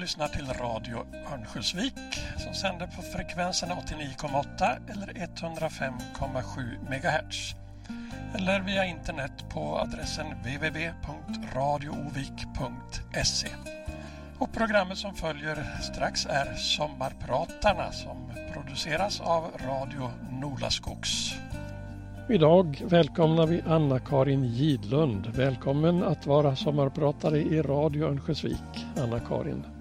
lyssnar till Radio Örnsköldsvik som sänder på frekvenserna 89,8 eller 105,7 MHz. Eller via internet på adressen www.radioovik.se. Och programmet som följer strax är Sommarpratarna som produceras av Radio Nolaskogs. Idag välkomnar vi Anna-Karin Gidlund. Välkommen att vara sommarpratare i Radio Örnsköldsvik, Anna-Karin.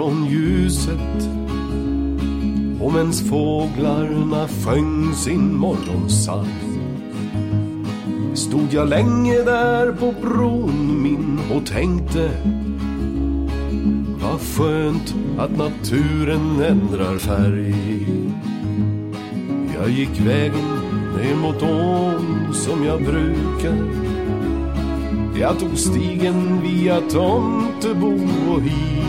Från ljuset Och mens fåglarna sjöng sin morgonsalv stod jag länge där på bron min och tänkte vad skönt att naturen ändrar färg. Jag gick vägen ner mot ån som jag brukar jag tog stigen via Tomtebo och hit.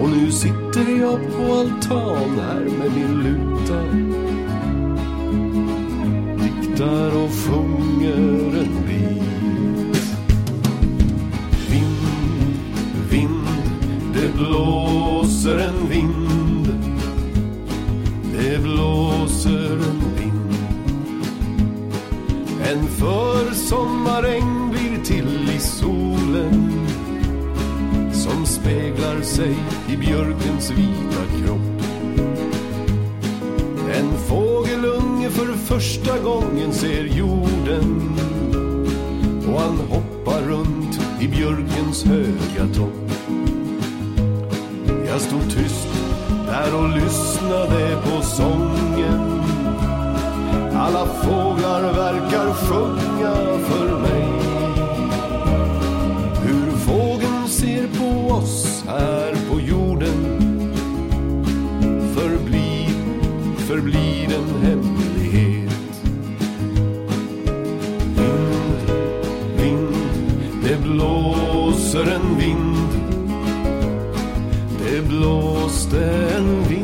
Och nu sitter jag på altan här med min luta. Diktar och sjunger en bit. Vind, vind, det blåser en vind. Det blåser en vind. en försommaräng speglar sig i björkens vita kropp. En fågelunge för första gången ser jorden och han hoppar runt i björkens höga topp. Jag stod tyst där och lyssnade på sången alla fåglar verkar sjunga för mig oss här på jorden. Förblir, förblir en hemlighet. Vind, vind, det blåser en vind. Det blåste en vind.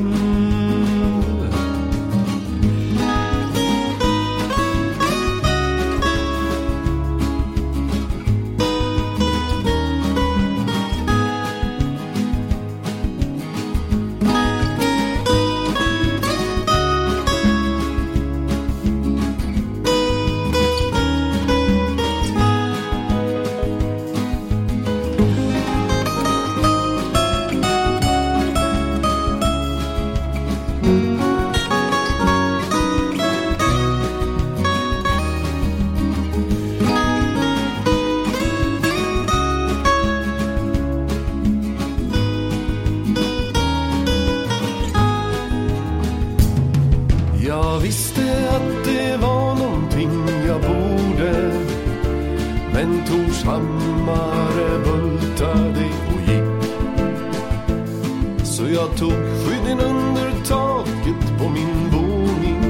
Så jag tog skydden under taket på min boning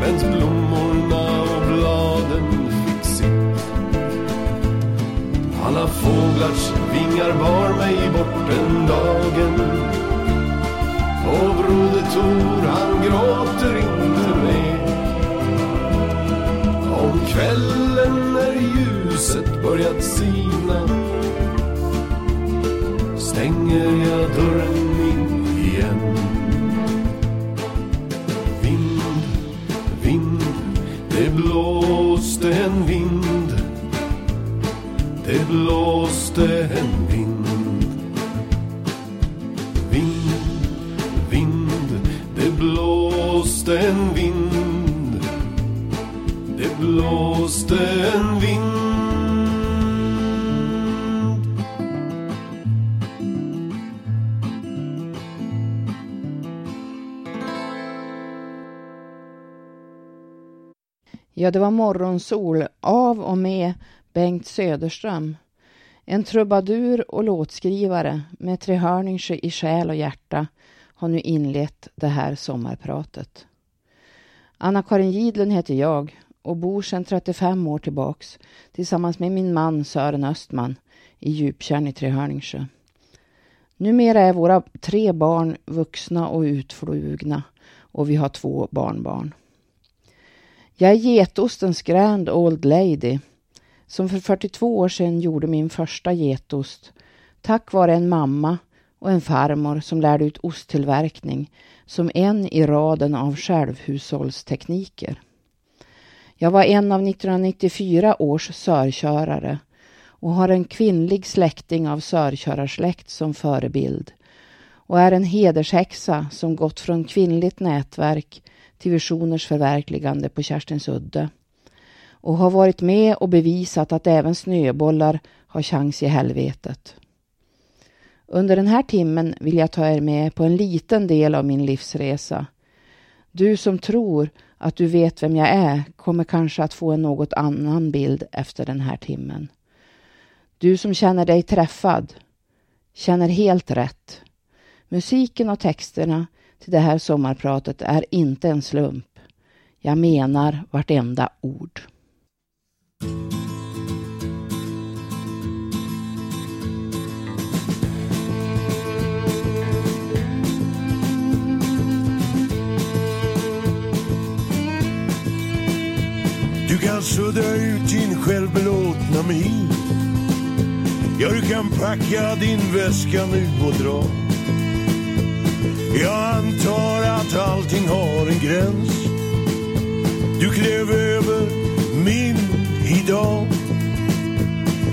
medan blommorna och bladen fick sitt. Alla fåglars vingar bar mig bort den dagen. Och Broder Tor han gråter inte mer. Om kvällen när ljuset börjat sina stänger jag dörren in igen. Vind, vind, det blåste en vind. Det blåste en vind. Vind, vind, det blåste en vind. Det blåste Ja, det var morgonsol av och med Bengt Söderström. En trubadur och låtskrivare med Trehörningsjö i själ och hjärta har nu inlett det här sommarpratet. Anna-Karin Gidlund heter jag och bor sedan 35 år tillbaks tillsammans med min man Sören Östman i Djuptjärn i Trehörningsjö. Numera är våra tre barn vuxna och utflugna och vi har två barnbarn. Jag är getostens grand old lady som för 42 år sedan gjorde min första getost tack vare en mamma och en farmor som lärde ut osttillverkning som en i raden av självhushållstekniker. Jag var en av 1994 års sörkörare och har en kvinnlig släkting av sörkörarsläkt som förebild och är en hedershäxa som gått från kvinnligt nätverk till visioners förverkligande på Kerstinsudde och har varit med och bevisat att även snöbollar har chans i helvetet. Under den här timmen vill jag ta er med på en liten del av min livsresa. Du som tror att du vet vem jag är kommer kanske att få en något annan bild efter den här timmen. Du som känner dig träffad känner helt rätt. Musiken och texterna till det här sommarpratet är inte en slump. Jag menar vartenda ord. Du kan sudda ut din självbelåtna min. Ja, du kan packa din väska nu och dra. Jag antar att allting har en gräns. Du klev över min idag.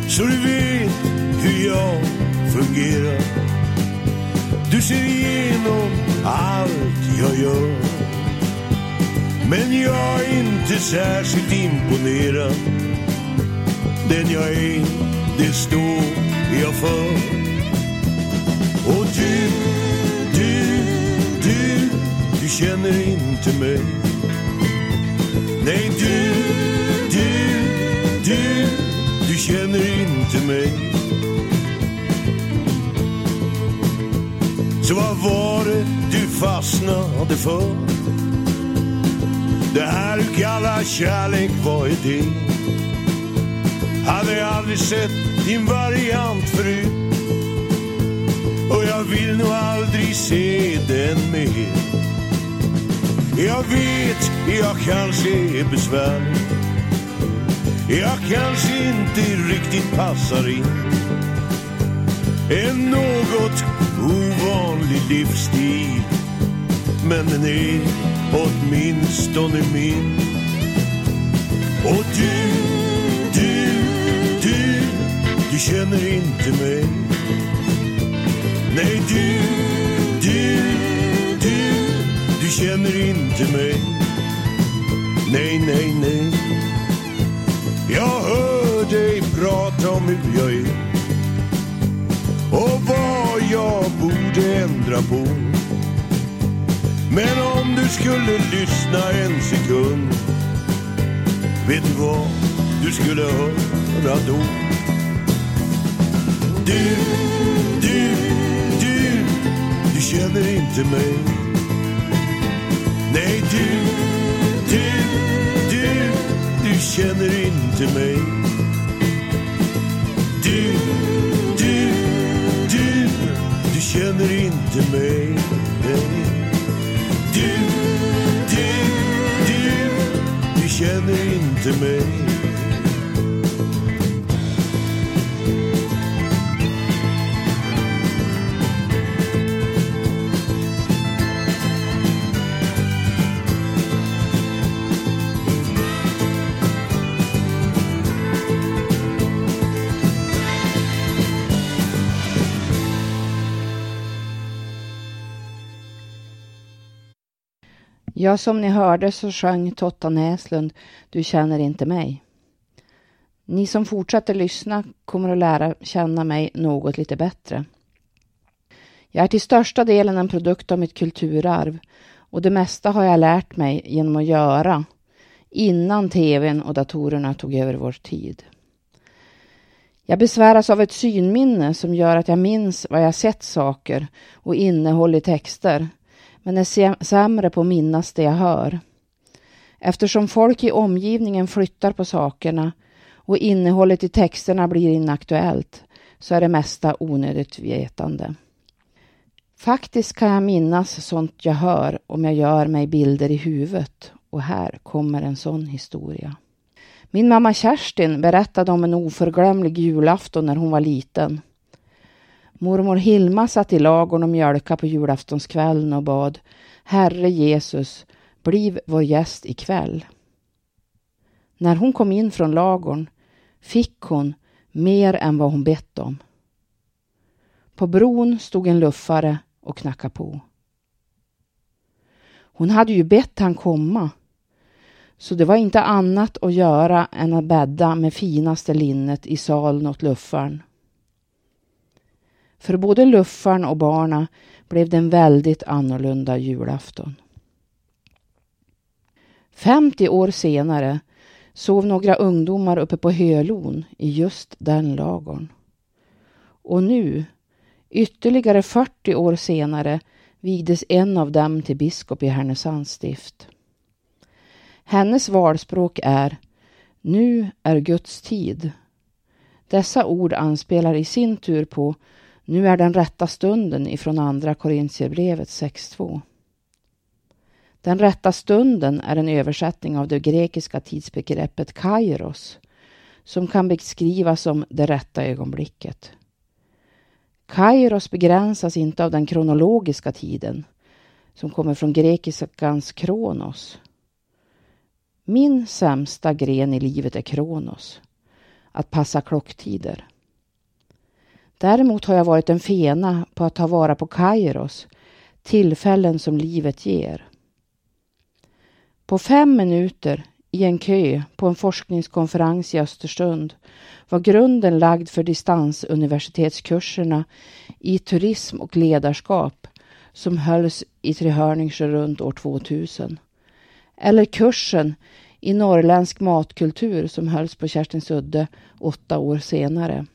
Så du vet hur jag fungerar. Du ser igenom allt jag gör. Men jag är inte särskilt imponerad. Den jag är, det står jag för. Och du, du känner inte mig. Nej, du, du, du, du känner inte mig. Så vad var det du fastnade för? Det här du kallar kärlek, vad är det? Hade aldrig sett din variant förut och jag vill nog aldrig se den mer. Jag vet, jag kanske är besvärlig. Jag kanske inte riktigt passar in. En något ovanlig livsstil. Men den är åtminstone min. Och du, du, du, du känner inte mig. Nej, du, du känner inte mig. Nej, nej, nej. Jag hör dig prata om hur jag är. Och vad jag borde ändra på. Men om du skulle lyssna en sekund Vet du vad du skulle höra då? Du, du, du, du känner inte mig Nej, du, du, du, du känner inte mig Du, du, du, du känner inte mig Nej. Du, du, du, du känner inte mig. Ja, som ni hörde så sjöng Totta Näslund Du känner inte mig. Ni som fortsätter lyssna kommer att lära känna mig något lite bättre. Jag är till största delen en produkt av mitt kulturarv och det mesta har jag lärt mig genom att göra innan tvn och datorerna tog över vår tid. Jag besväras av ett synminne som gör att jag minns vad jag sett saker och innehåll i texter, men är sämre på att minnas det jag hör. Eftersom folk i omgivningen flyttar på sakerna och innehållet i texterna blir inaktuellt så är det mesta onödigt vetande. Faktiskt kan jag minnas sånt jag hör om jag gör mig bilder i huvudet och här kommer en sån historia. Min mamma Kerstin berättade om en oförglömlig julafton när hon var liten. Mormor Hilma satt i lagorn och mjölka på julaftonskvällen och bad Herre Jesus, bliv vår gäst ikväll. När hon kom in från lagorn fick hon mer än vad hon bett om. På bron stod en luffare och knackade på. Hon hade ju bett han komma så det var inte annat att göra än att bädda med finaste linnet i salen åt luffaren. För både luffaren och barna blev det en väldigt annorlunda julafton. 50 år senare sov några ungdomar uppe på Hölon i just den lagorn. Och nu, ytterligare 40 år senare, vigdes en av dem till biskop i Härnösands stift. Hennes valspråk är Nu är Guds tid. Dessa ord anspelar i sin tur på nu är den rätta stunden ifrån andra Korintierbrevet 6.2. Den rätta stunden är en översättning av det grekiska tidsbegreppet kairos som kan beskrivas som det rätta ögonblicket. Kairos begränsas inte av den kronologiska tiden som kommer från grekiskans kronos min sämsta gren i livet är Kronos. Att passa klocktider. Däremot har jag varit en fena på att ta vara på Kairos, tillfällen som livet ger. På fem minuter i en kö på en forskningskonferens i Östersund var grunden lagd för distansuniversitetskurserna i turism och ledarskap som hölls i Trehörningsjö runt år 2000. Eller kursen i norrländsk matkultur som hölls på Kerstinsudde åtta år senare.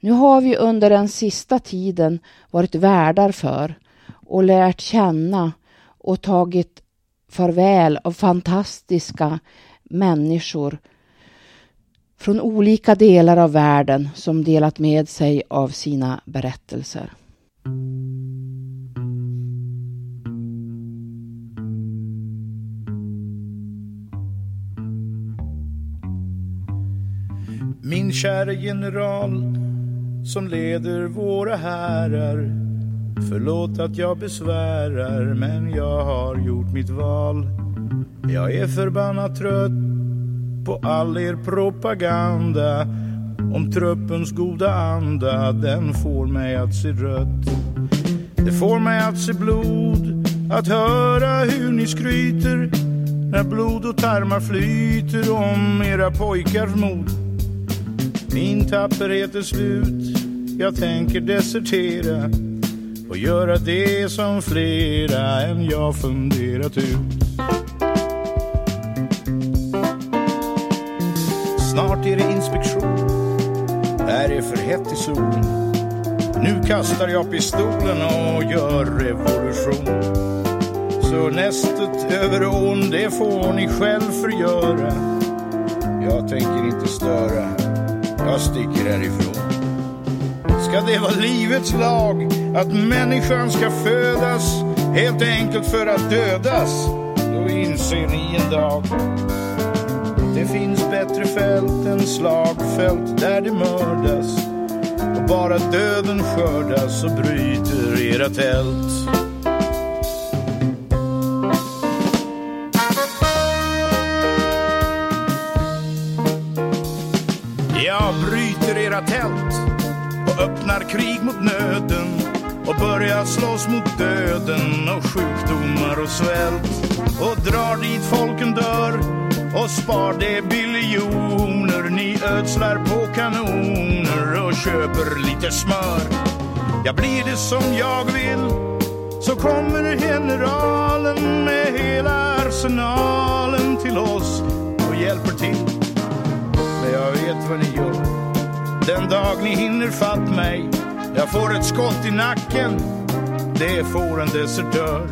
Nu har vi under den sista tiden varit värdar för och lärt känna och tagit farväl av fantastiska människor från olika delar av världen som delat med sig av sina berättelser. Min kära general som leder våra härar. Förlåt att jag besvärar men jag har gjort mitt val. Jag är förbannat trött på all er propaganda. Om truppens goda anda, den får mig att se rött. Det får mig att se blod, att höra hur ni skryter. När blod och tarmar flyter om era pojkars mod. Min tapperhet är slut, jag tänker desertera och göra det som flera än jag funderat ut. Snart är det inspektion, här är för hett i solen. Nu kastar jag pistolen och gör revolution. Så nästet över ån, det får ni själv förgöra. Jag tänker inte störa jag sticker härifrån. Ska det vara livets lag att människan ska födas helt enkelt för att dödas? Då inser ni en dag det finns bättre fält än slagfält där det mördas och bara döden skördas och bryter era tält. era tält krig mot nöden och börjar slåss mot döden och sjukdomar och svält och drar dit folken dör och spar de biljoner ni ödslar på kanoner och köper lite smör. Ja, blir det som jag vill så kommer generalen med hela arsenalen till oss och hjälper till. Men jag vet vad ni gör. Den dag ni hinner fatt mig, jag får ett skott i nacken. Det får en desertör.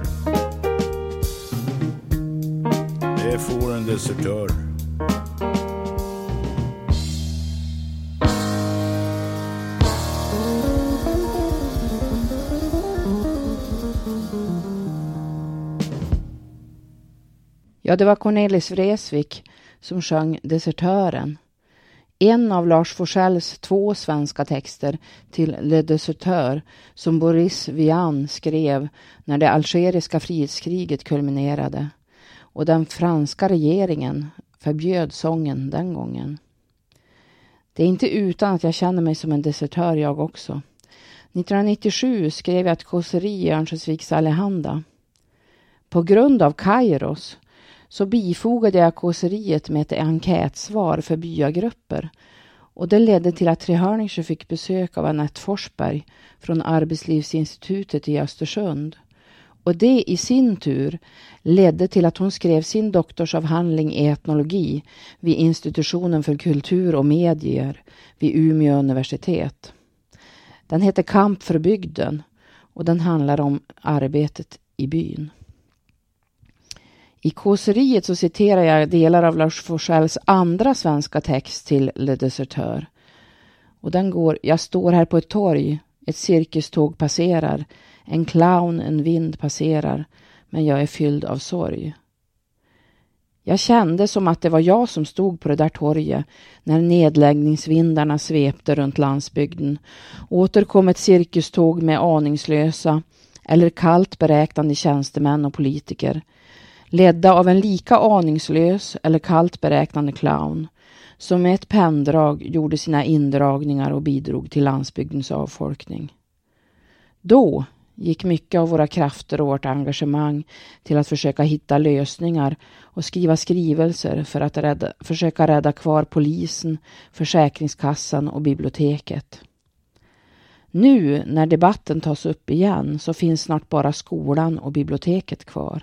Det får en desertör. Ja, det var Cornelis Vreeswijk som sjöng Desertören. En av Lars Forsells två svenska texter till Le Deserteur som Boris Vian skrev när det algeriska frihetskriget kulminerade och den franska regeringen förbjöd sången den gången. Det är inte utan att jag känner mig som en desertör jag också. 1997 skrev jag ett kåseri i Örnsköldsviks Allehanda. På grund av Kairos så bifogade jag kåseriet med ett enkätsvar för byagrupper och det ledde till att Trehörningsjö fick besök av Anette Forsberg från Arbetslivsinstitutet i Östersund. Och det i sin tur ledde till att hon skrev sin doktorsavhandling i etnologi vid institutionen för kultur och medier vid Umeå universitet. Den heter Kamp för bygden och den handlar om arbetet i byn. I kåseriet så citerar jag delar av Lars Forssells andra svenska text till Le Deserteur. Och den går, jag står här på ett torg, ett cirkuståg passerar, en clown, en vind passerar, men jag är fylld av sorg. Jag kände som att det var jag som stod på det där torget när nedläggningsvindarna svepte runt landsbygden. Åter kom ett cirkuståg med aningslösa eller kallt beräknande tjänstemän och politiker ledda av en lika aningslös eller kallt beräknande clown som med ett penndrag gjorde sina indragningar och bidrog till landsbygdens avfolkning. Då gick mycket av våra krafter och vårt engagemang till att försöka hitta lösningar och skriva skrivelser för att rädda, försöka rädda kvar polisen, Försäkringskassan och biblioteket. Nu när debatten tas upp igen så finns snart bara skolan och biblioteket kvar.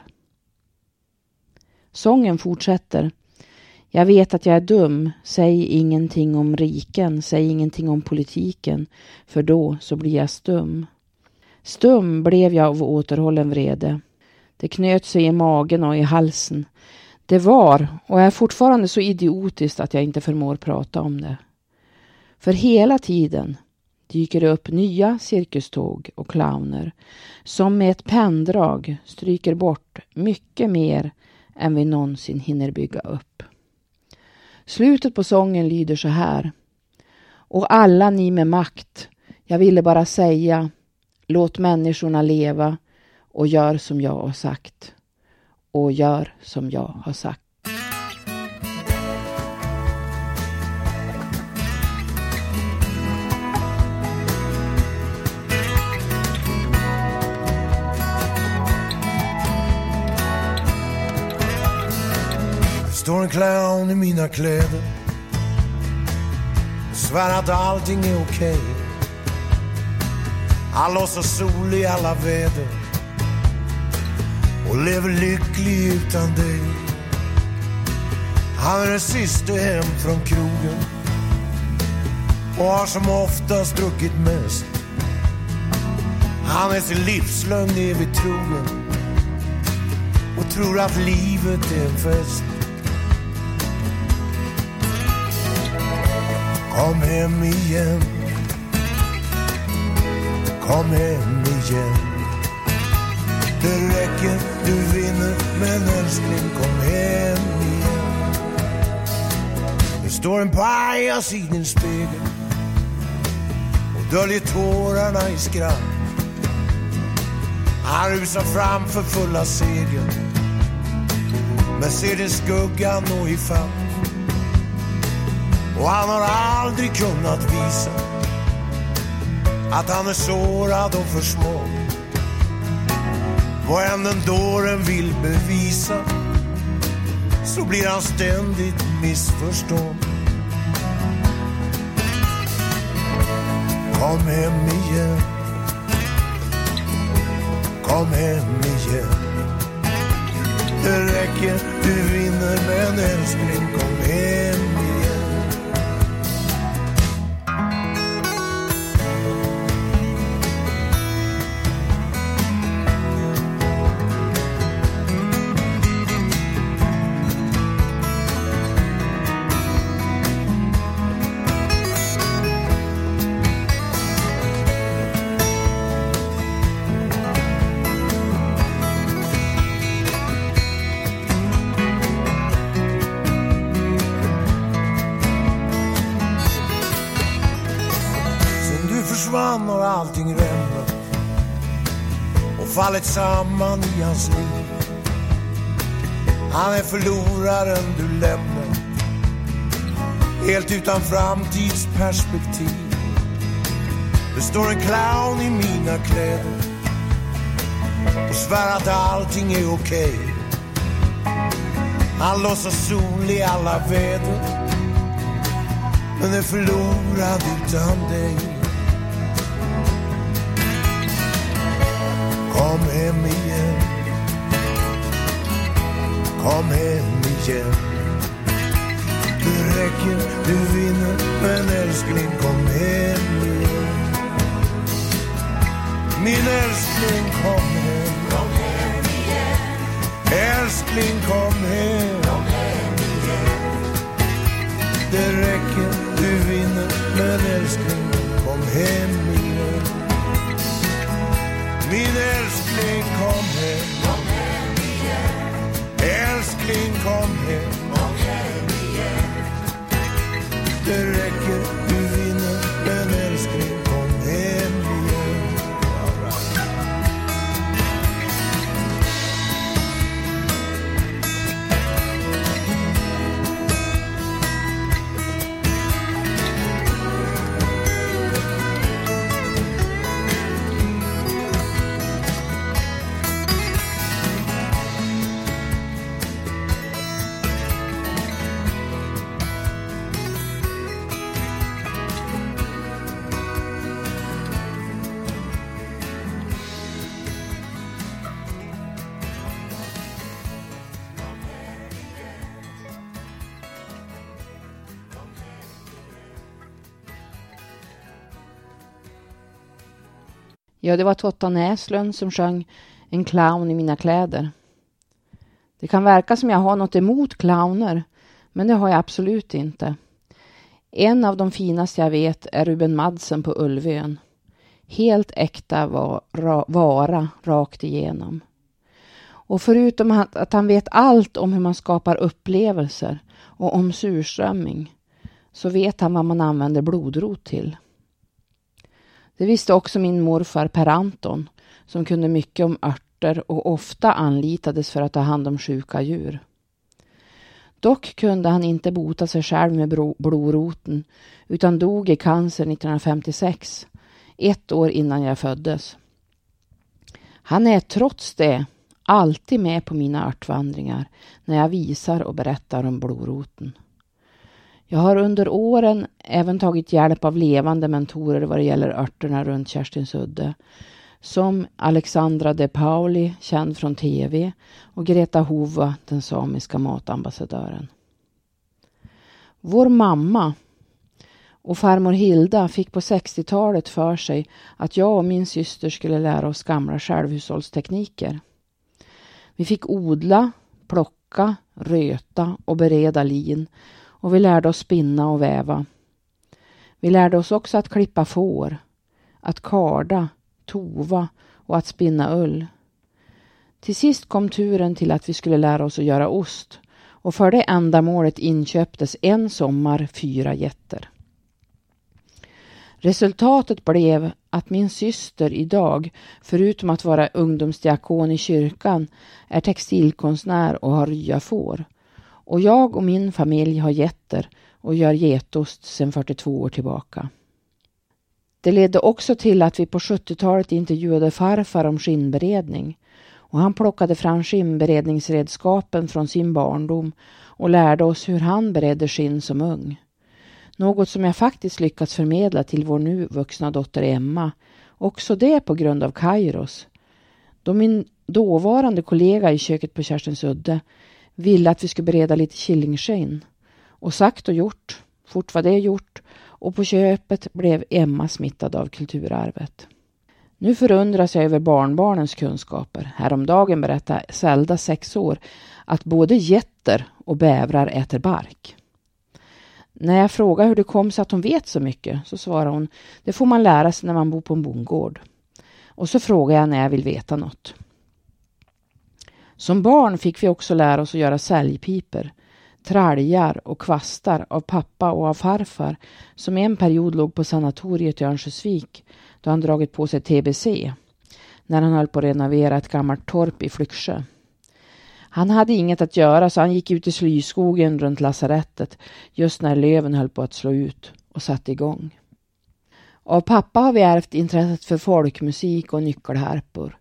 Sången fortsätter. Jag vet att jag är dum. Säg ingenting om riken, säg ingenting om politiken, för då så blir jag stum. Stum blev jag av återhållen vrede. Det knöt sig i magen och i halsen. Det var och är fortfarande så idiotiskt att jag inte förmår prata om det. För hela tiden dyker det upp nya cirkuståg och clowner som med ett penndrag stryker bort mycket mer än vi någonsin hinner bygga upp. Slutet på sången lyder så här. Och alla ni med makt, jag ville bara säga, låt människorna leva och gör som jag har sagt. Och gör som jag har sagt. Står en clown i mina kläder svär att allting är okej. Okay. Han låtsas sol i alla väder och lever lycklig utan dig. Han är den siste hem från krogen och har som oftast druckit mest. Han är sin livslögn evigt trogen och tror att livet är en fest. Kom hem igen. Kom hem igen. Det räcker, du vinner Men älskling, kom hem igen. Det står en pajas i din spegel. Och döljer tårarna i skratt. Han rusar fram för fulla segel. Men ser din skugga nå ifatt och han har aldrig kunnat visa att han är sårad och för små. Vad än den dåren vill bevisa så blir han ständigt missförstådd. Kom hem igen. Kom hem igen. Det räcker, du vinner men älskling kom hem fallit samman i hans liv. Han är förloraren du lämnar helt utan framtidsperspektiv. Det står en clown i mina kläder och svär att allting är okej. Okay. Han låtsas sol i alla väder men är förlorad utan dig. Hem igen. Kom hem igen. Det räcker, du vinner, men älskling kom hem igen. Min älskling kom hem. Kom hem igen. Älskling kom hem. Kom hem igen. Det räcker, du vinner, men älskling kom hem igen. Min älskling Älskling kom hem. Ja, det var Totta Näslund som sjöng En clown i mina kläder. Det kan verka som jag har något emot clowner, men det har jag absolut inte. En av de finaste jag vet är Ruben Madsen på Ulvön. Helt äkta var, ra, vara rakt igenom. Och förutom att, att han vet allt om hur man skapar upplevelser och om surströmming så vet han vad man använder blodrot till. Det visste också min morfar Per Anton som kunde mycket om örter och ofta anlitades för att ta hand om sjuka djur. Dock kunde han inte bota sig själv med blodroten utan dog i cancer 1956, ett år innan jag föddes. Han är trots det alltid med på mina örtvandringar när jag visar och berättar om blodroten. Jag har under åren även tagit hjälp av levande mentorer vad det gäller örterna runt Kerstinsudde. Som Alexandra De Pauli, känd från TV, och Greta Hova, den samiska matambassadören. Vår mamma och farmor Hilda fick på 60-talet för sig att jag och min syster skulle lära oss gamla självhushållstekniker. Vi fick odla, plocka, röta och bereda lin och vi lärde oss spinna och väva. Vi lärde oss också att klippa får, att karda, tova och att spinna ull. Till sist kom turen till att vi skulle lära oss att göra ost och för det ändamålet inköptes en sommar fyra getter. Resultatet blev att min syster idag, förutom att vara ungdomsdiakon i kyrkan, är textilkonstnär och har ryafår. Och jag och min familj har getter och gör getost sedan 42 år tillbaka. Det ledde också till att vi på 70-talet intervjuade farfar om skinnberedning och han plockade fram skinnberedningsredskapen från sin barndom och lärde oss hur han beredde skinn som ung. Något som jag faktiskt lyckats förmedla till vår nu vuxna dotter Emma, också det på grund av Kairos. Då min dåvarande kollega i köket på Kerstensudde ville att vi skulle bereda lite killingskinn. Och sagt och gjort, fort var det gjort och på köpet blev Emma smittad av kulturarvet. Nu förundras jag över barnbarnens kunskaper. Häromdagen berättade Zelda, sex år, att både getter och bävrar äter bark. När jag frågar hur det kom sig att hon vet så mycket så svarar hon, det får man lära sig när man bor på en bondgård. Och så frågar jag när jag vill veta något. Som barn fick vi också lära oss att göra säljpiper, traljar och kvastar av pappa och av farfar som en period låg på sanatoriet i Örnsköldsvik då han dragit på sig TBC. när han höll på att renovera ett gammalt torp i Flyksjö. Han hade inget att göra så han gick ut i slyskogen runt lasarettet just när löven höll på att slå ut och satte igång. Av pappa har vi ärvt intresset för folkmusik och nyckelharpor,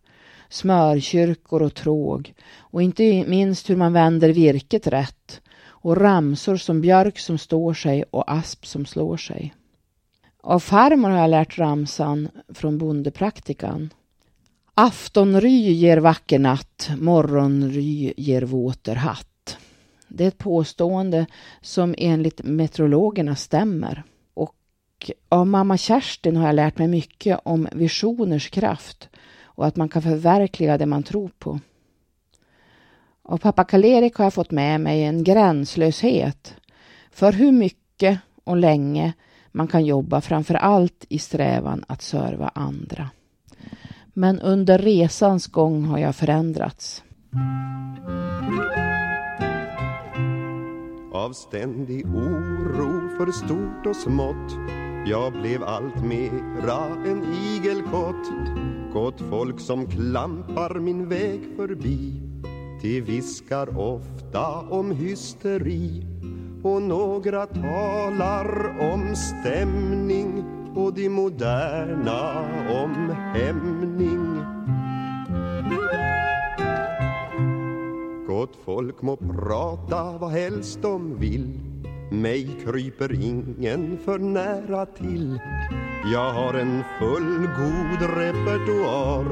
smörkyrkor och tråg och inte minst hur man vänder virket rätt och ramsor som björk som står sig och asp som slår sig. Av farmor har jag lärt ramsan från bondepraktikan. Aftonry ger vacker natt, morgonry ger våter hatt. Det är ett påstående som enligt meteorologerna stämmer. Och av mamma Kerstin har jag lärt mig mycket om visioners kraft och att man kan förverkliga det man tror på. Av pappa Karl-Erik har jag fått med mig en gränslöshet för hur mycket och länge man kan jobba framför allt i strävan att serva andra. Men under resans gång har jag förändrats. Av ständig oro för stort och smått Jag blev allt mera en igelkott Gott folk som klampar min väg förbi. De viskar ofta om hysteri. Och några talar om stämning. Och de moderna om hämning. Gott folk må prata vad helst de vill. Mig kryper ingen för nära till. Jag har en fullgod repertoar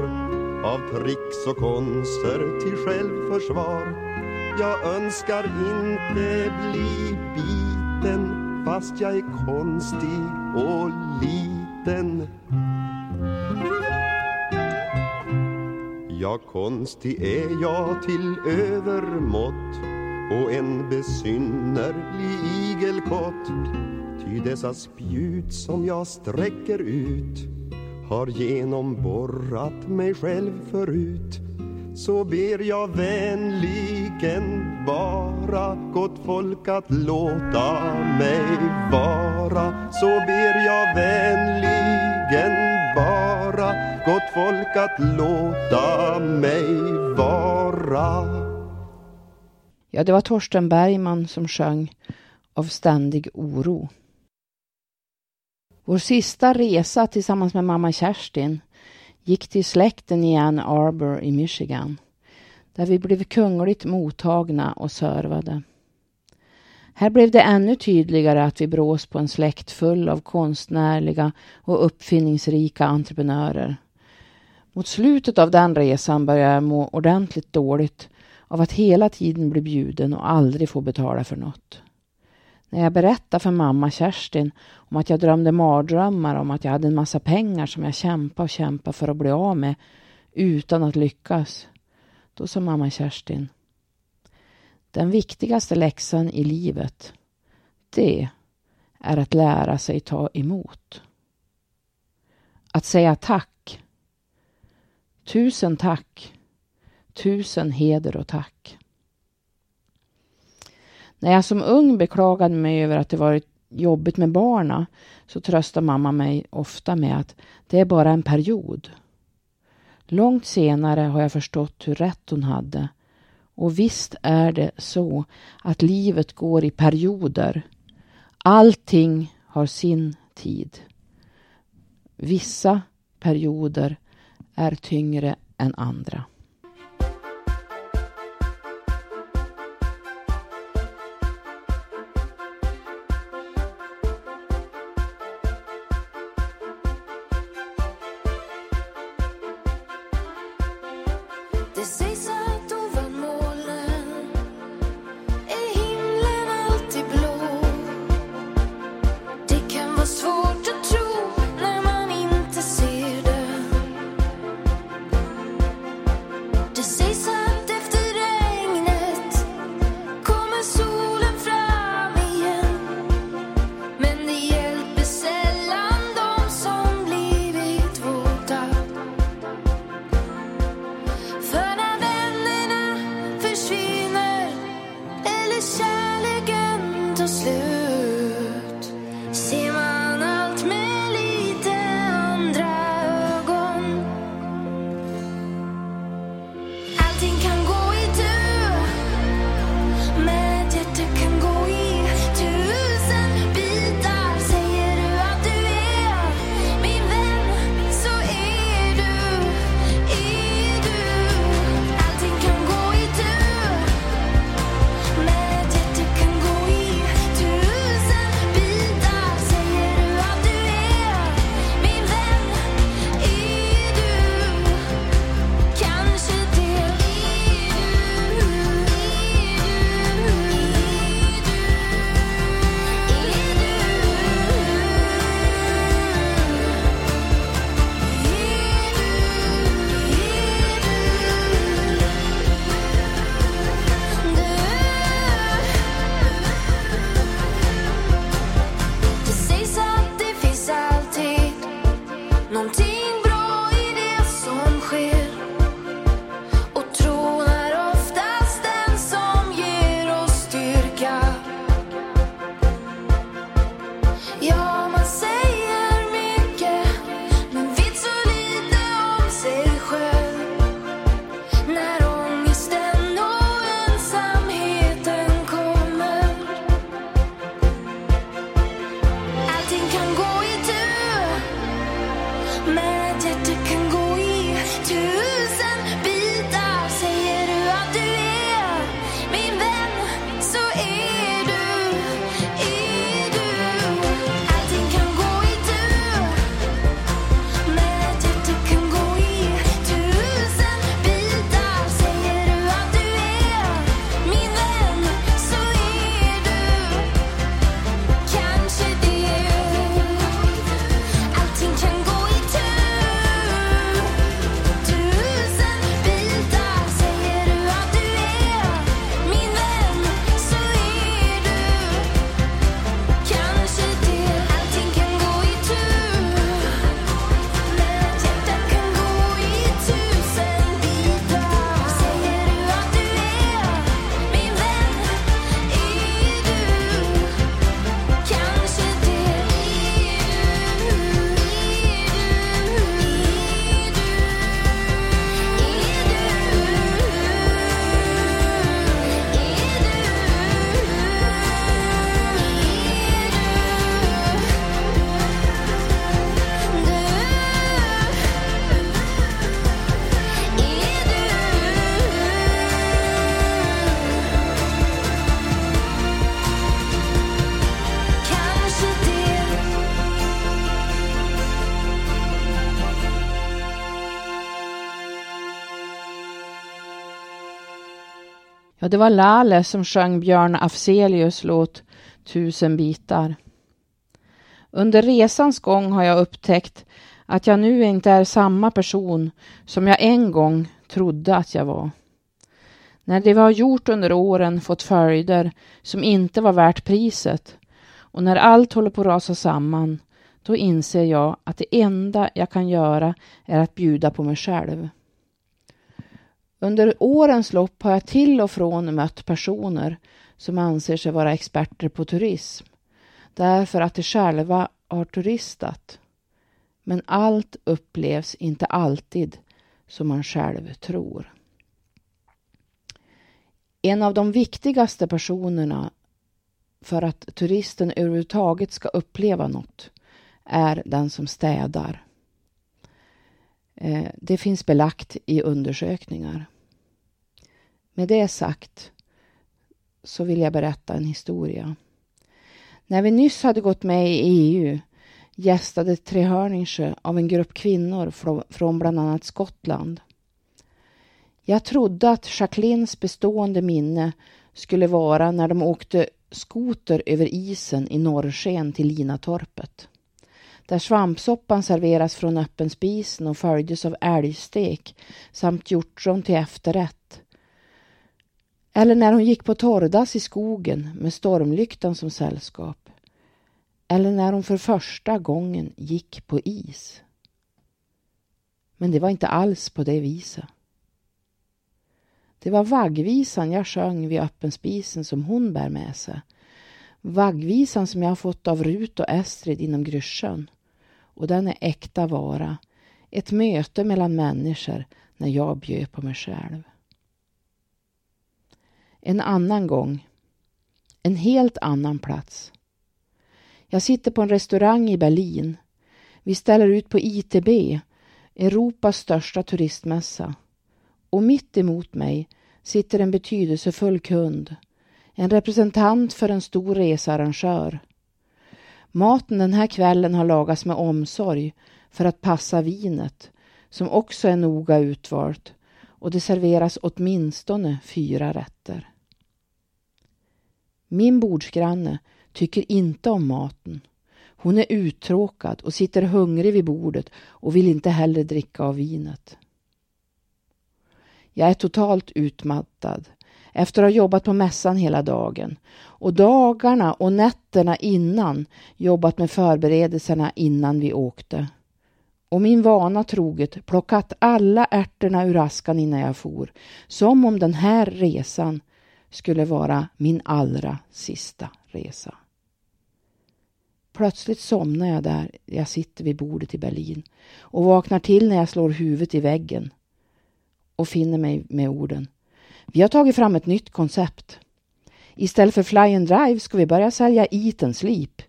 av tricks och konster till självförsvar. Jag önskar inte bli biten fast jag är konstig och liten. Ja, konstig är jag till övermått och en besynnerlig igelkott. Ty dessa spjut som jag sträcker ut har genomborrat mig själv förut. Så ber jag vänligen bara gott folk att låta mig vara. Så ber jag vänligen bara gott folk att låta mig vara. Ja, det var Torsten Bergman som sjöng Av ständig oro. Vår sista resa tillsammans med mamma Kerstin gick till släkten i Ann Arbor i Michigan där vi blev kungligt mottagna och servade. Här blev det ännu tydligare att vi brås på en släkt full av konstnärliga och uppfinningsrika entreprenörer. Mot slutet av den resan började jag må ordentligt dåligt av att hela tiden bli bjuden och aldrig få betala för något. När jag berättade för mamma Kerstin om att jag drömde mardrömmar om att jag hade en massa pengar som jag kämpade och kämpade för att bli av med utan att lyckas. Då sa mamma Kerstin. Den viktigaste läxan i livet, det är att lära sig ta emot. Att säga tack. Tusen tack. Tusen heder och tack. När jag som ung beklagade mig över att det varit jobbigt med barna så tröstar mamma mig ofta med att det är bara en period. Långt senare har jag förstått hur rätt hon hade. Och visst är det så att livet går i perioder. Allting har sin tid. Vissa perioder är tyngre än andra. Ja, det var Lale som sjöng Björn Afzelius låt Tusen bitar. Under resans gång har jag upptäckt att jag nu inte är samma person som jag en gång trodde att jag var. När det vi har gjort under åren fått följder som inte var värt priset och när allt håller på att rasa samman, då inser jag att det enda jag kan göra är att bjuda på mig själv. Under årens lopp har jag till och från mött personer som anser sig vara experter på turism därför att de själva har turistat. Men allt upplevs inte alltid som man själv tror. En av de viktigaste personerna för att turisten överhuvudtaget ska uppleva något är den som städar. Eh, det finns belagt i undersökningar. Med det sagt så vill jag berätta en historia. När vi nyss hade gått med i EU gästade Trehörningsjö av en grupp kvinnor från bland annat Skottland. Jag trodde att Jacquelines bestående minne skulle vara när de åkte skoter över isen i norrsken till Linatorpet. Där svampsoppan serveras från öppen spisen och följdes av älgstek samt hjortron till efterrätt. Eller när hon gick på torrdass i skogen med stormlyktan som sällskap. Eller när hon för första gången gick på is. Men det var inte alls på det viset. Det var vaggvisan jag sjöng vid öppen spisen som hon bär med sig. Vaggvisan som jag har fått av Rut och Estrid inom Gryssjön. Och den är äkta vara. Ett möte mellan människor när jag bjöd på mig själv. En annan gång. En helt annan plats. Jag sitter på en restaurang i Berlin. Vi ställer ut på ITB, Europas största turistmässa. Och mitt emot mig sitter en betydelsefull kund. En representant för en stor researrangör. Maten den här kvällen har lagats med omsorg för att passa vinet, som också är noga utvalt och det serveras åtminstone fyra rätter. Min bordsgranne tycker inte om maten. Hon är uttråkad och sitter hungrig vid bordet och vill inte heller dricka av vinet. Jag är totalt utmattad efter att ha jobbat på mässan hela dagen och dagarna och nätterna innan jobbat med förberedelserna innan vi åkte. Och min vana troget plockat alla ärtorna ur askan innan jag for, som om den här resan skulle vara min allra sista resa. Plötsligt somnar jag där jag sitter vid bordet i Berlin och vaknar till när jag slår huvudet i väggen och finner mig med orden. Vi har tagit fram ett nytt koncept. Istället för Fly and Drive ska vi börja sälja Eat and Sleep.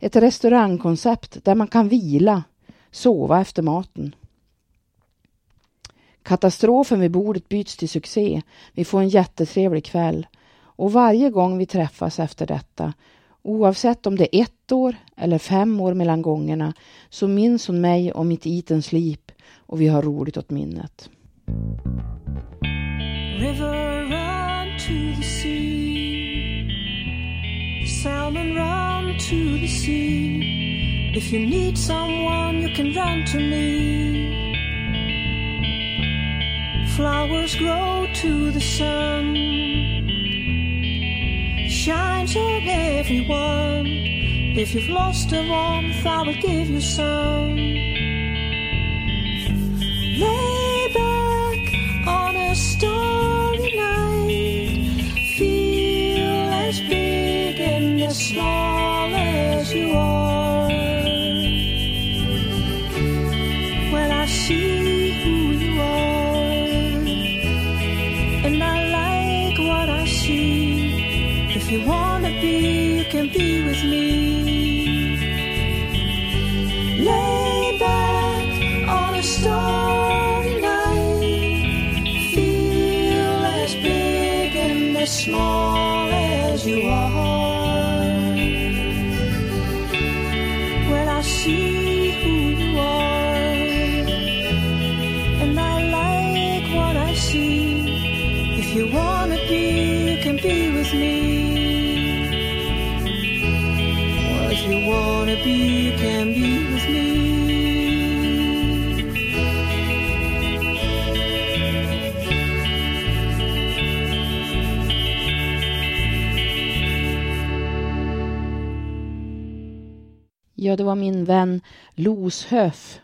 Ett restaurangkoncept där man kan vila, sova efter maten. Katastrofen vid bordet byts till succé. Vi får en jättetrevlig kväll. Och varje gång vi träffas efter detta, oavsett om det är ett år eller fem år mellan gångerna, så minns hon mig och mitt Eat and Sleep och vi har roligt åt minnet. Salmon run to the sea. If you need someone, you can run to me. Flowers grow to the sun. Shines on everyone. If you've lost a warmth, I will give you some. Lay small Ja, det var min vän Los Höf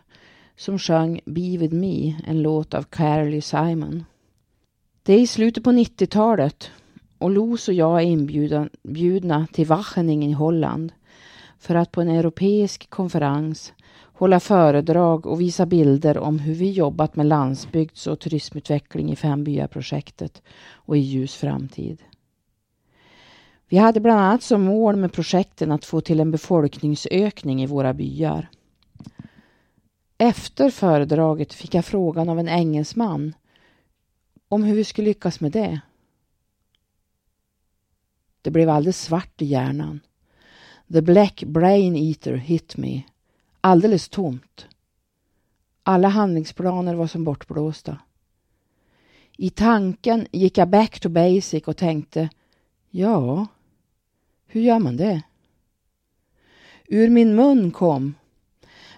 som sjöng Be with me, en låt av Carly Simon. Det är i slutet på 90-talet och Los och jag är inbjudna till Wageningen i Holland för att på en europeisk konferens hålla föredrag och visa bilder om hur vi jobbat med landsbygds och turismutveckling i Fembyar-projektet och i Ljus framtid. Vi hade bland annat som mål med projekten att få till en befolkningsökning i våra byar. Efter föredraget fick jag frågan av en engelsman om hur vi skulle lyckas med det. Det blev alldeles svart i hjärnan. The black brain eater hit me. Alldeles tomt. Alla handlingsplaner var som bortblåsta. I tanken gick jag back to basic och tänkte, ja, hur gör man det? Ur min mun kom,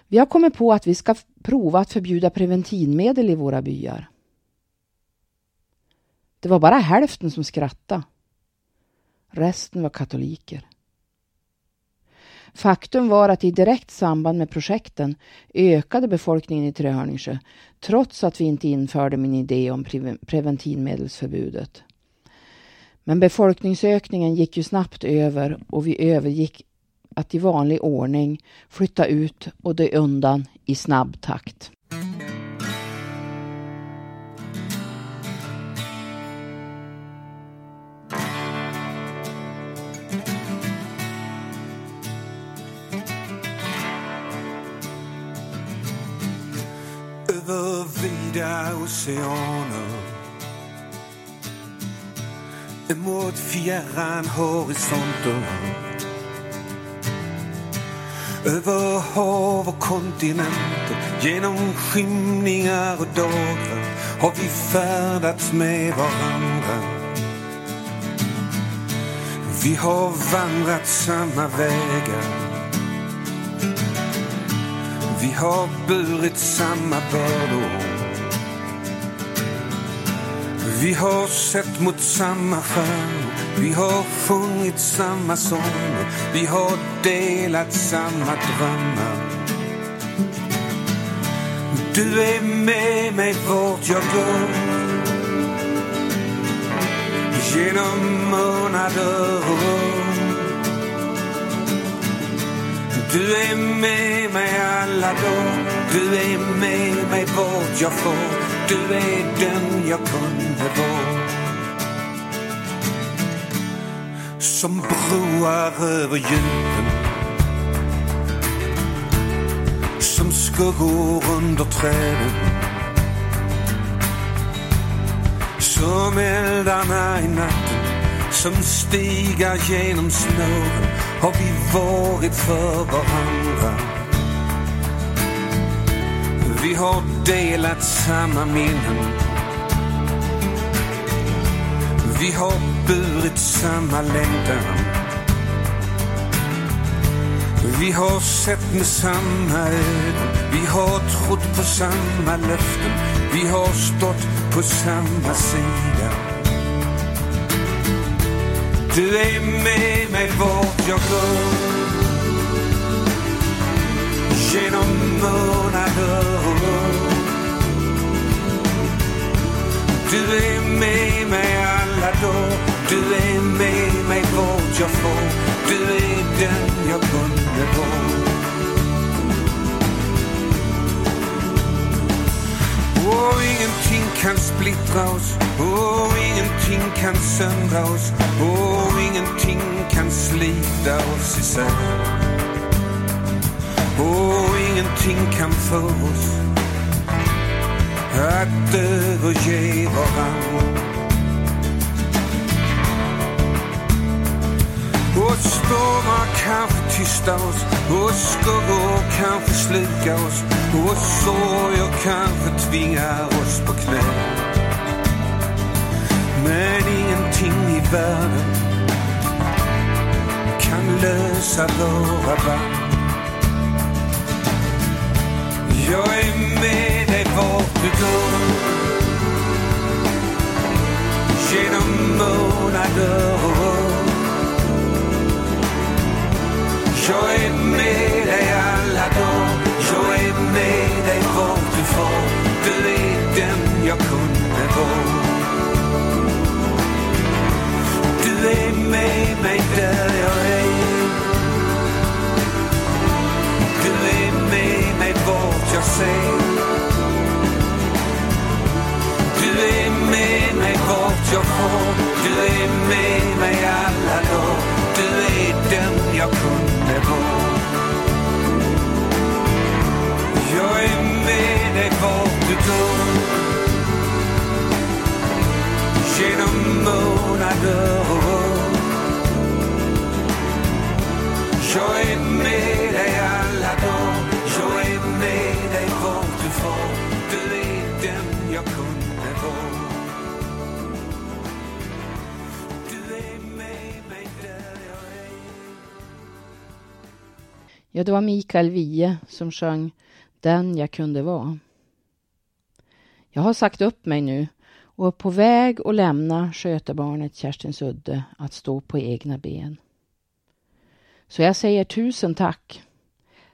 vi har kommit på att vi ska prova att förbjuda preventivmedel i våra byar. Det var bara hälften som skrattade. Resten var katoliker. Faktum var att i direkt samband med projekten ökade befolkningen i Trehörningsjö trots att vi inte införde min idé om preventivmedelsförbudet. Men befolkningsökningen gick ju snabbt över och vi övergick att i vanlig ordning flytta ut och dö undan i snabb takt. Över vida oceaner mot fjärran horisonter. Över hav och kontinenter Genom skymningar och dagar Har vi färdats med varandra. Vi har vandrat samma vägar. Vi har burit samma bördor. Vi har sett mot samma stjärnor, vi har sjungit samma sånger, vi har delat samma drömmar. Du är med mig vart jag går. Genom månader och år. Du är med mig alla dagar, du är med mig vart jag får. Du är den jag kunde vara. Som broar över djupen. Som skuggor under träden. Som eldarna i natten. Som stigar genom snåren har vi varit för varandra. Vi har delat samma minnen. Vi har burit samma längtan. Vi har sett med samma ögon. Vi har trott på samma löften. Vi har stått på samma sida. Du är med mig vart jag går genom månader Du är med mig alla dagar du är med mig vart jag får. Du är den jag kunde vara. Och ingenting kan splittra oss. Och ingenting kan söndra oss. Och ingenting kan slita oss isär. Och ingenting kan få oss att överge varann. Och stormar kanske tysta oss och skuggor kanske slukar oss och sorger kanske tvingar oss på knä. Men ingenting i världen kan lösa våra band. Jag är med dig vart du går genom månader och år. Jag är med dig alla dagar, jag är med dig vart du far. Du är den jag kunde vara. Du är med mig där jag är. Du är med mig vart jag ser. Du är med mig vart jag far Du är med mig alla dagar. Du är den jag kunde vara. Jag är med dig vart du går. Genom månader och år. Jag är med alla dagar. Ja, det var Mikael Wiehe som sjöng Den jag kunde vara. Jag har sagt upp mig nu och är på väg att lämna skötebarnet Kerstin Sudde att stå på egna ben. Så jag säger tusen tack.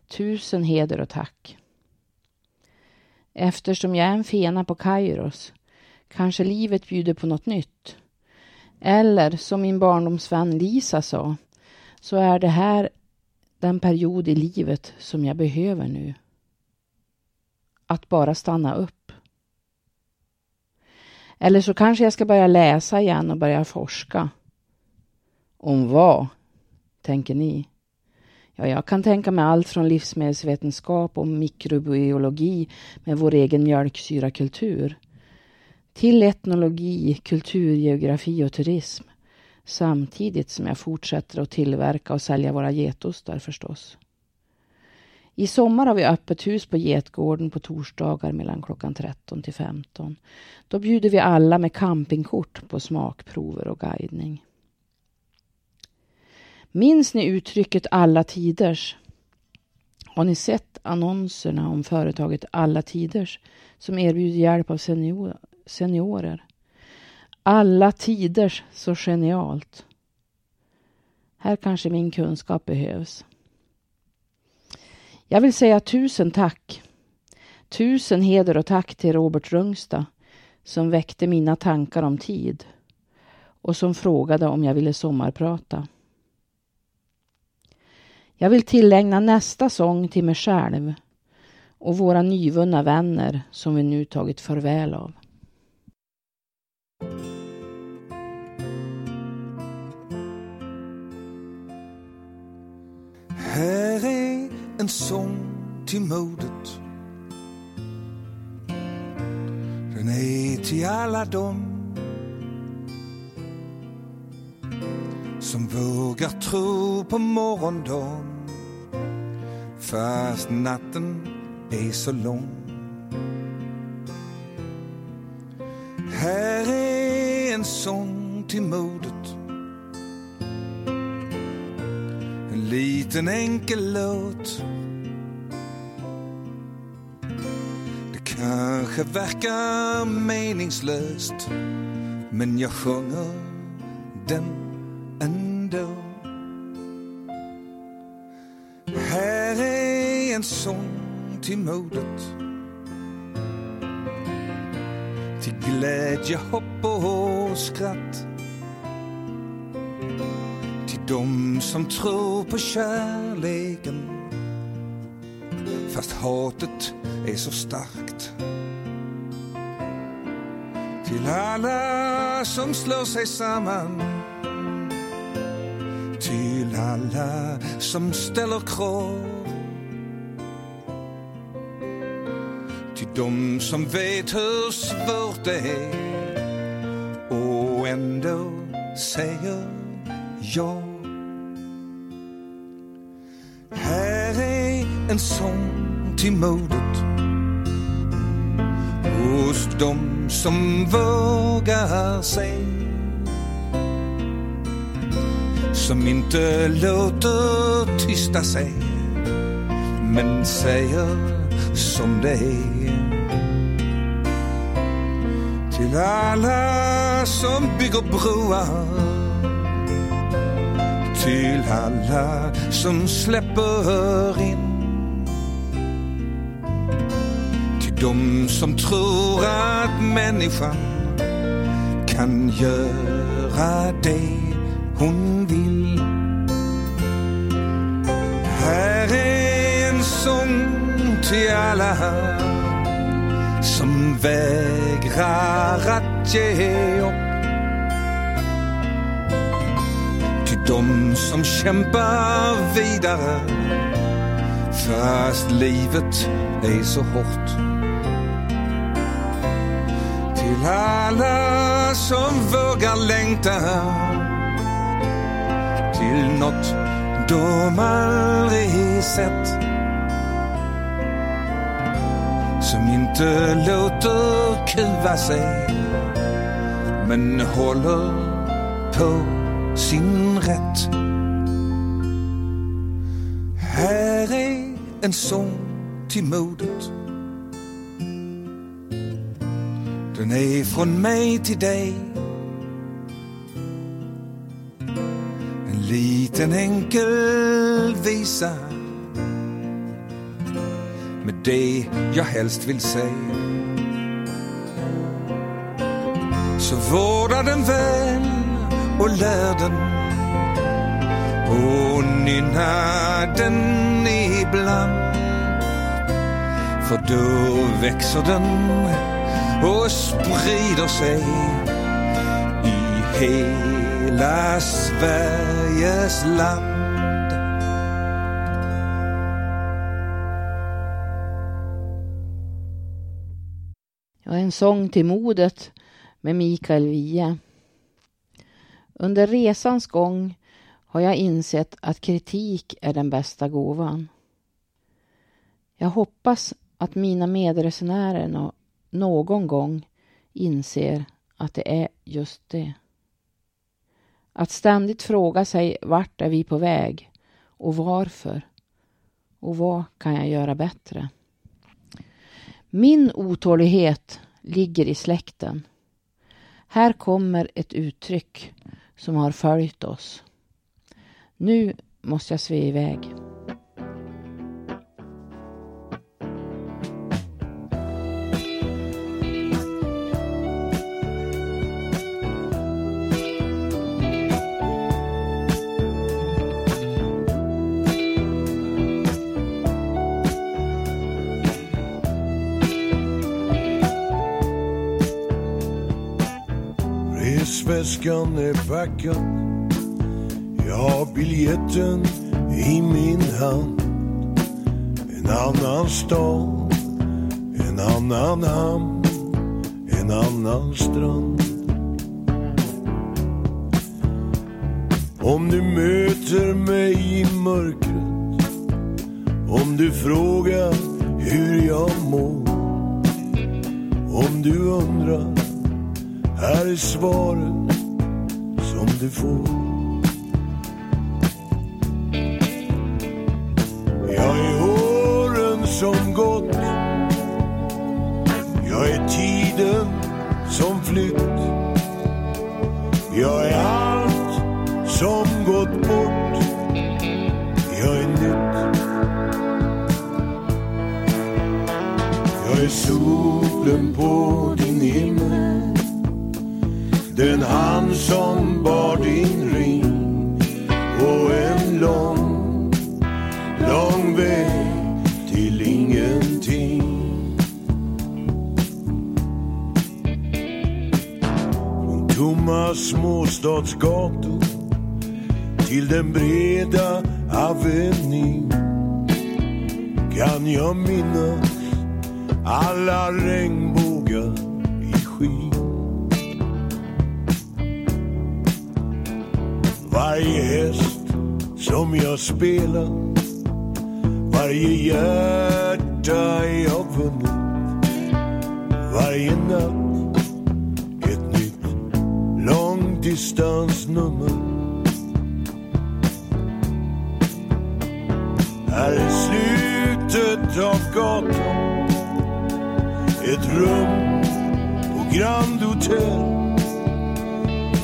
Tusen heder och tack. Eftersom jag är en fena på Kairos kanske livet bjuder på något nytt. Eller som min barndomsvän Lisa sa, så är det här den period i livet som jag behöver nu. Att bara stanna upp. Eller så kanske jag ska börja läsa igen och börja forska. Om vad, tänker ni? Ja, jag kan tänka mig allt från livsmedelsvetenskap och mikrobiologi med vår egen mjölksyrakultur till etnologi, kulturgeografi och turism samtidigt som jag fortsätter att tillverka och sälja våra getostar förstås. I sommar har vi öppet hus på Getgården på torsdagar mellan klockan 13 till 15. Då bjuder vi alla med campingkort på smakprover och guidning. Minns ni uttrycket alla tiders? Har ni sett annonserna om företaget Alla Tiders som erbjuder hjälp av senior, seniorer? Alla tiders så genialt. Här kanske min kunskap behövs. Jag vill säga tusen tack. Tusen heder och tack till Robert Rungsta som väckte mina tankar om tid och som frågade om jag ville sommarprata. Jag vill tillägna nästa sång till mig själv och våra nyvunna vänner som vi nu tagit farväl av. Här är en sång till modet. Den är till alla dem som vågar tro på morgondagen fast natten är så lång. Här är en sång till modet En liten enkel låt Det kanske verkar meningslöst men jag sjunger den ändå Här är en sång till modet Till glädje, hopp och skratt de som tror på kärleken. Fast hatet är så starkt. Till alla som slår sig samman. Till alla som ställer krav. Till de som vet hur svårt det är. Och ändå säger ja. En sång till modet. Hos dem som vågar se som inte låter tysta sig. Men säger som det är. Till alla som bygger broar. Till alla som släpper in. De som tror att människan kan göra det hon vill. Här är en sång till alla som vägrar att ge upp. Till de som kämpar vidare fast livet är så hårt. Till alla som vågar längta till något de aldrig sett som inte låter kuva sig men håller på sin rätt. Här är en sång till modet. Den är från mig till dig. En liten enkel visa med det jag helst vill säga. Så vårda den väl och lär den och nynna den ibland. För då växer den och sprider sig i hela Sveriges land. Ja, en sång till modet med Mikael Wiehe. Under resans gång har jag insett att kritik är den bästa gåvan. Jag hoppas att mina medresenärer någon gång inser att det är just det. Att ständigt fråga sig vart är vi på väg och varför och vad kan jag göra bättre? Min otålighet ligger i släkten. Här kommer ett uttryck som har följt oss. Nu måste jag sve iväg. Klockan är packad Jag har biljetten i min hand. En annan stad, en annan hamn En annan strand. Om du möter mig i mörkret Om du frågar hur jag mår Om du undrar här är svaret du får. Jag är åren som gått. Jag är tiden som flytt. Jag är allt som gått bort. Jag är nytt. Jag är solen på din himmel. Den hand som småstadsgator till den breda avenyn kan jag minnas alla regnbågar i skyn. Varje häst som jag spelar Varje hjärta jag vunnit Varje natt listans nummer. Här är slutet av gatan. Ett rum på Grand Hotel.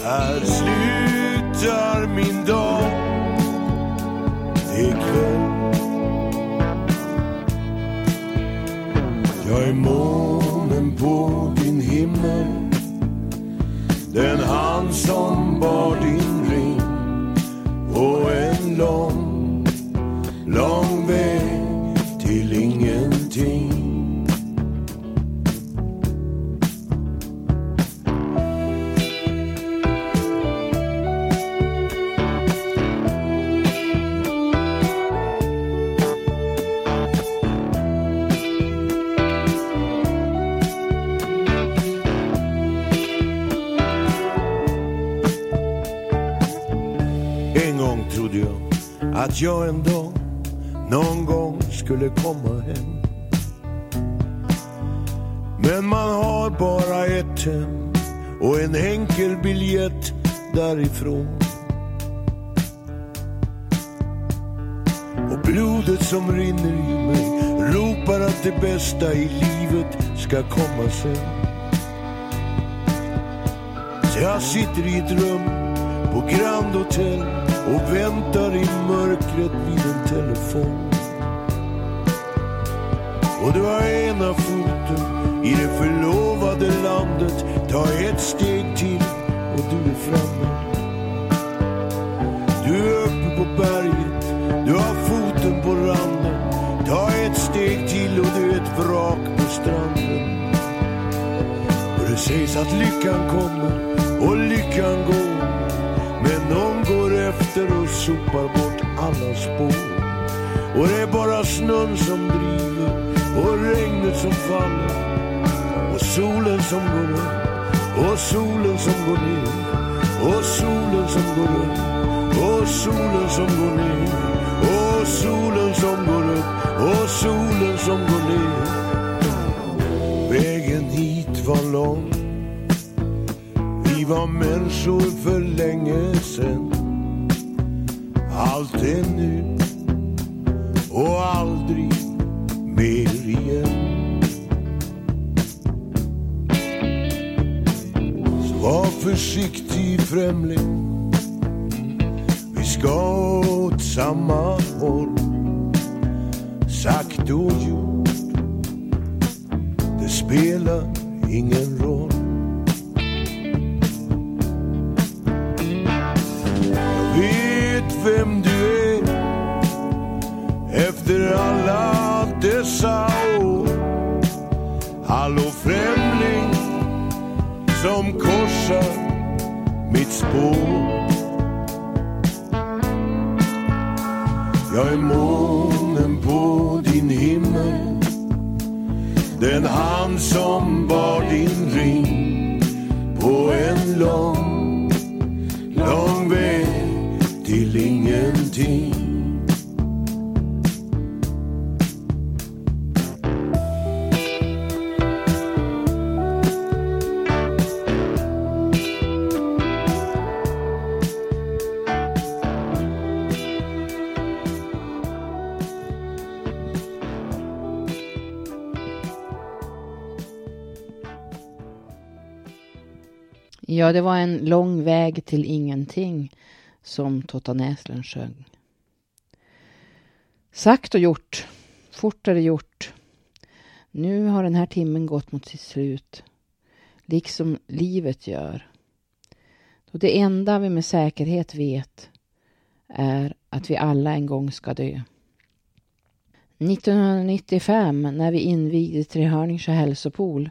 Här slutar min dag. Det är Jag är månen på din himmel. Den hand som bar din ring på en lång, lång att jag en dag, någon gång skulle komma hem. Men man har bara ett hem och en enkel biljett därifrån. Och blodet som rinner i mig ropar att det bästa i livet ska komma sen. Så jag sitter i ett rum på Grand Hotel och väntar i mörkret vid en telefon. Och du har ena foten i det förlovade landet. Ta ett steg till och du är framme. Du är uppe på berget, du har foten på randen. Ta ett steg till och du är ett vrak på stranden. Och det sägs att lyckan kommer och lyckan går. Efter och sopar bort alla spår. Och det är bara snön som driver och regnet som faller. Och solen som går upp och solen som går ner. Och solen som går upp och solen som går ner. Och solen som går upp och solen som går ner. Vägen hit var lång. Vi var människor för länge sen. Allt är nu och aldrig mer igen. Så var försiktig främling. Vi ska åt samma håll. Ja, det var en lång väg till ingenting som Totta Näslund sjöng. Sagt och gjort. Fort är det gjort. Nu har den här timmen gått mot sitt slut. Liksom livet gör. Då det enda vi med säkerhet vet är att vi alla en gång ska dö. 1995 när vi invigde Trehörningsjö hälsopool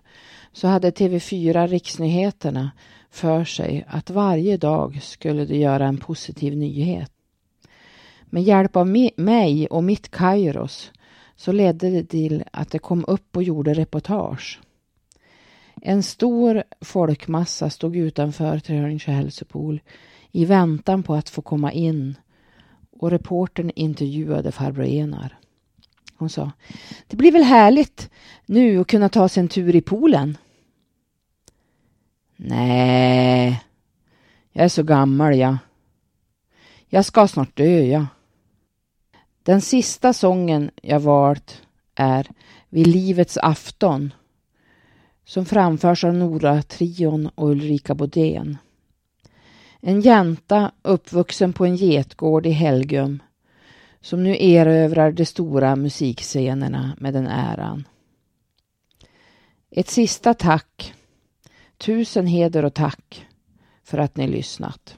så hade TV4 Riksnyheterna för sig att varje dag skulle de göra en positiv nyhet. Med hjälp av mig och mitt Kairos så ledde det till att det kom upp och gjorde reportage. En stor folkmassa stod utanför Trehörningsjö hälsopool i väntan på att få komma in och reportern intervjuade farbror Enar. Hon sa, det blir väl härligt nu att kunna ta sig en tur i poolen? Nej, jag är så gammal jag. Jag ska snart dö jag. Den sista sången jag valt är Vid livets afton som framförs av Nora Trion och Ulrika Bodén. En jänta uppvuxen på en getgård i Helgum som nu erövrar de stora musikscenerna med den äran. Ett sista tack, Tusen heder och tack för att ni lyssnat.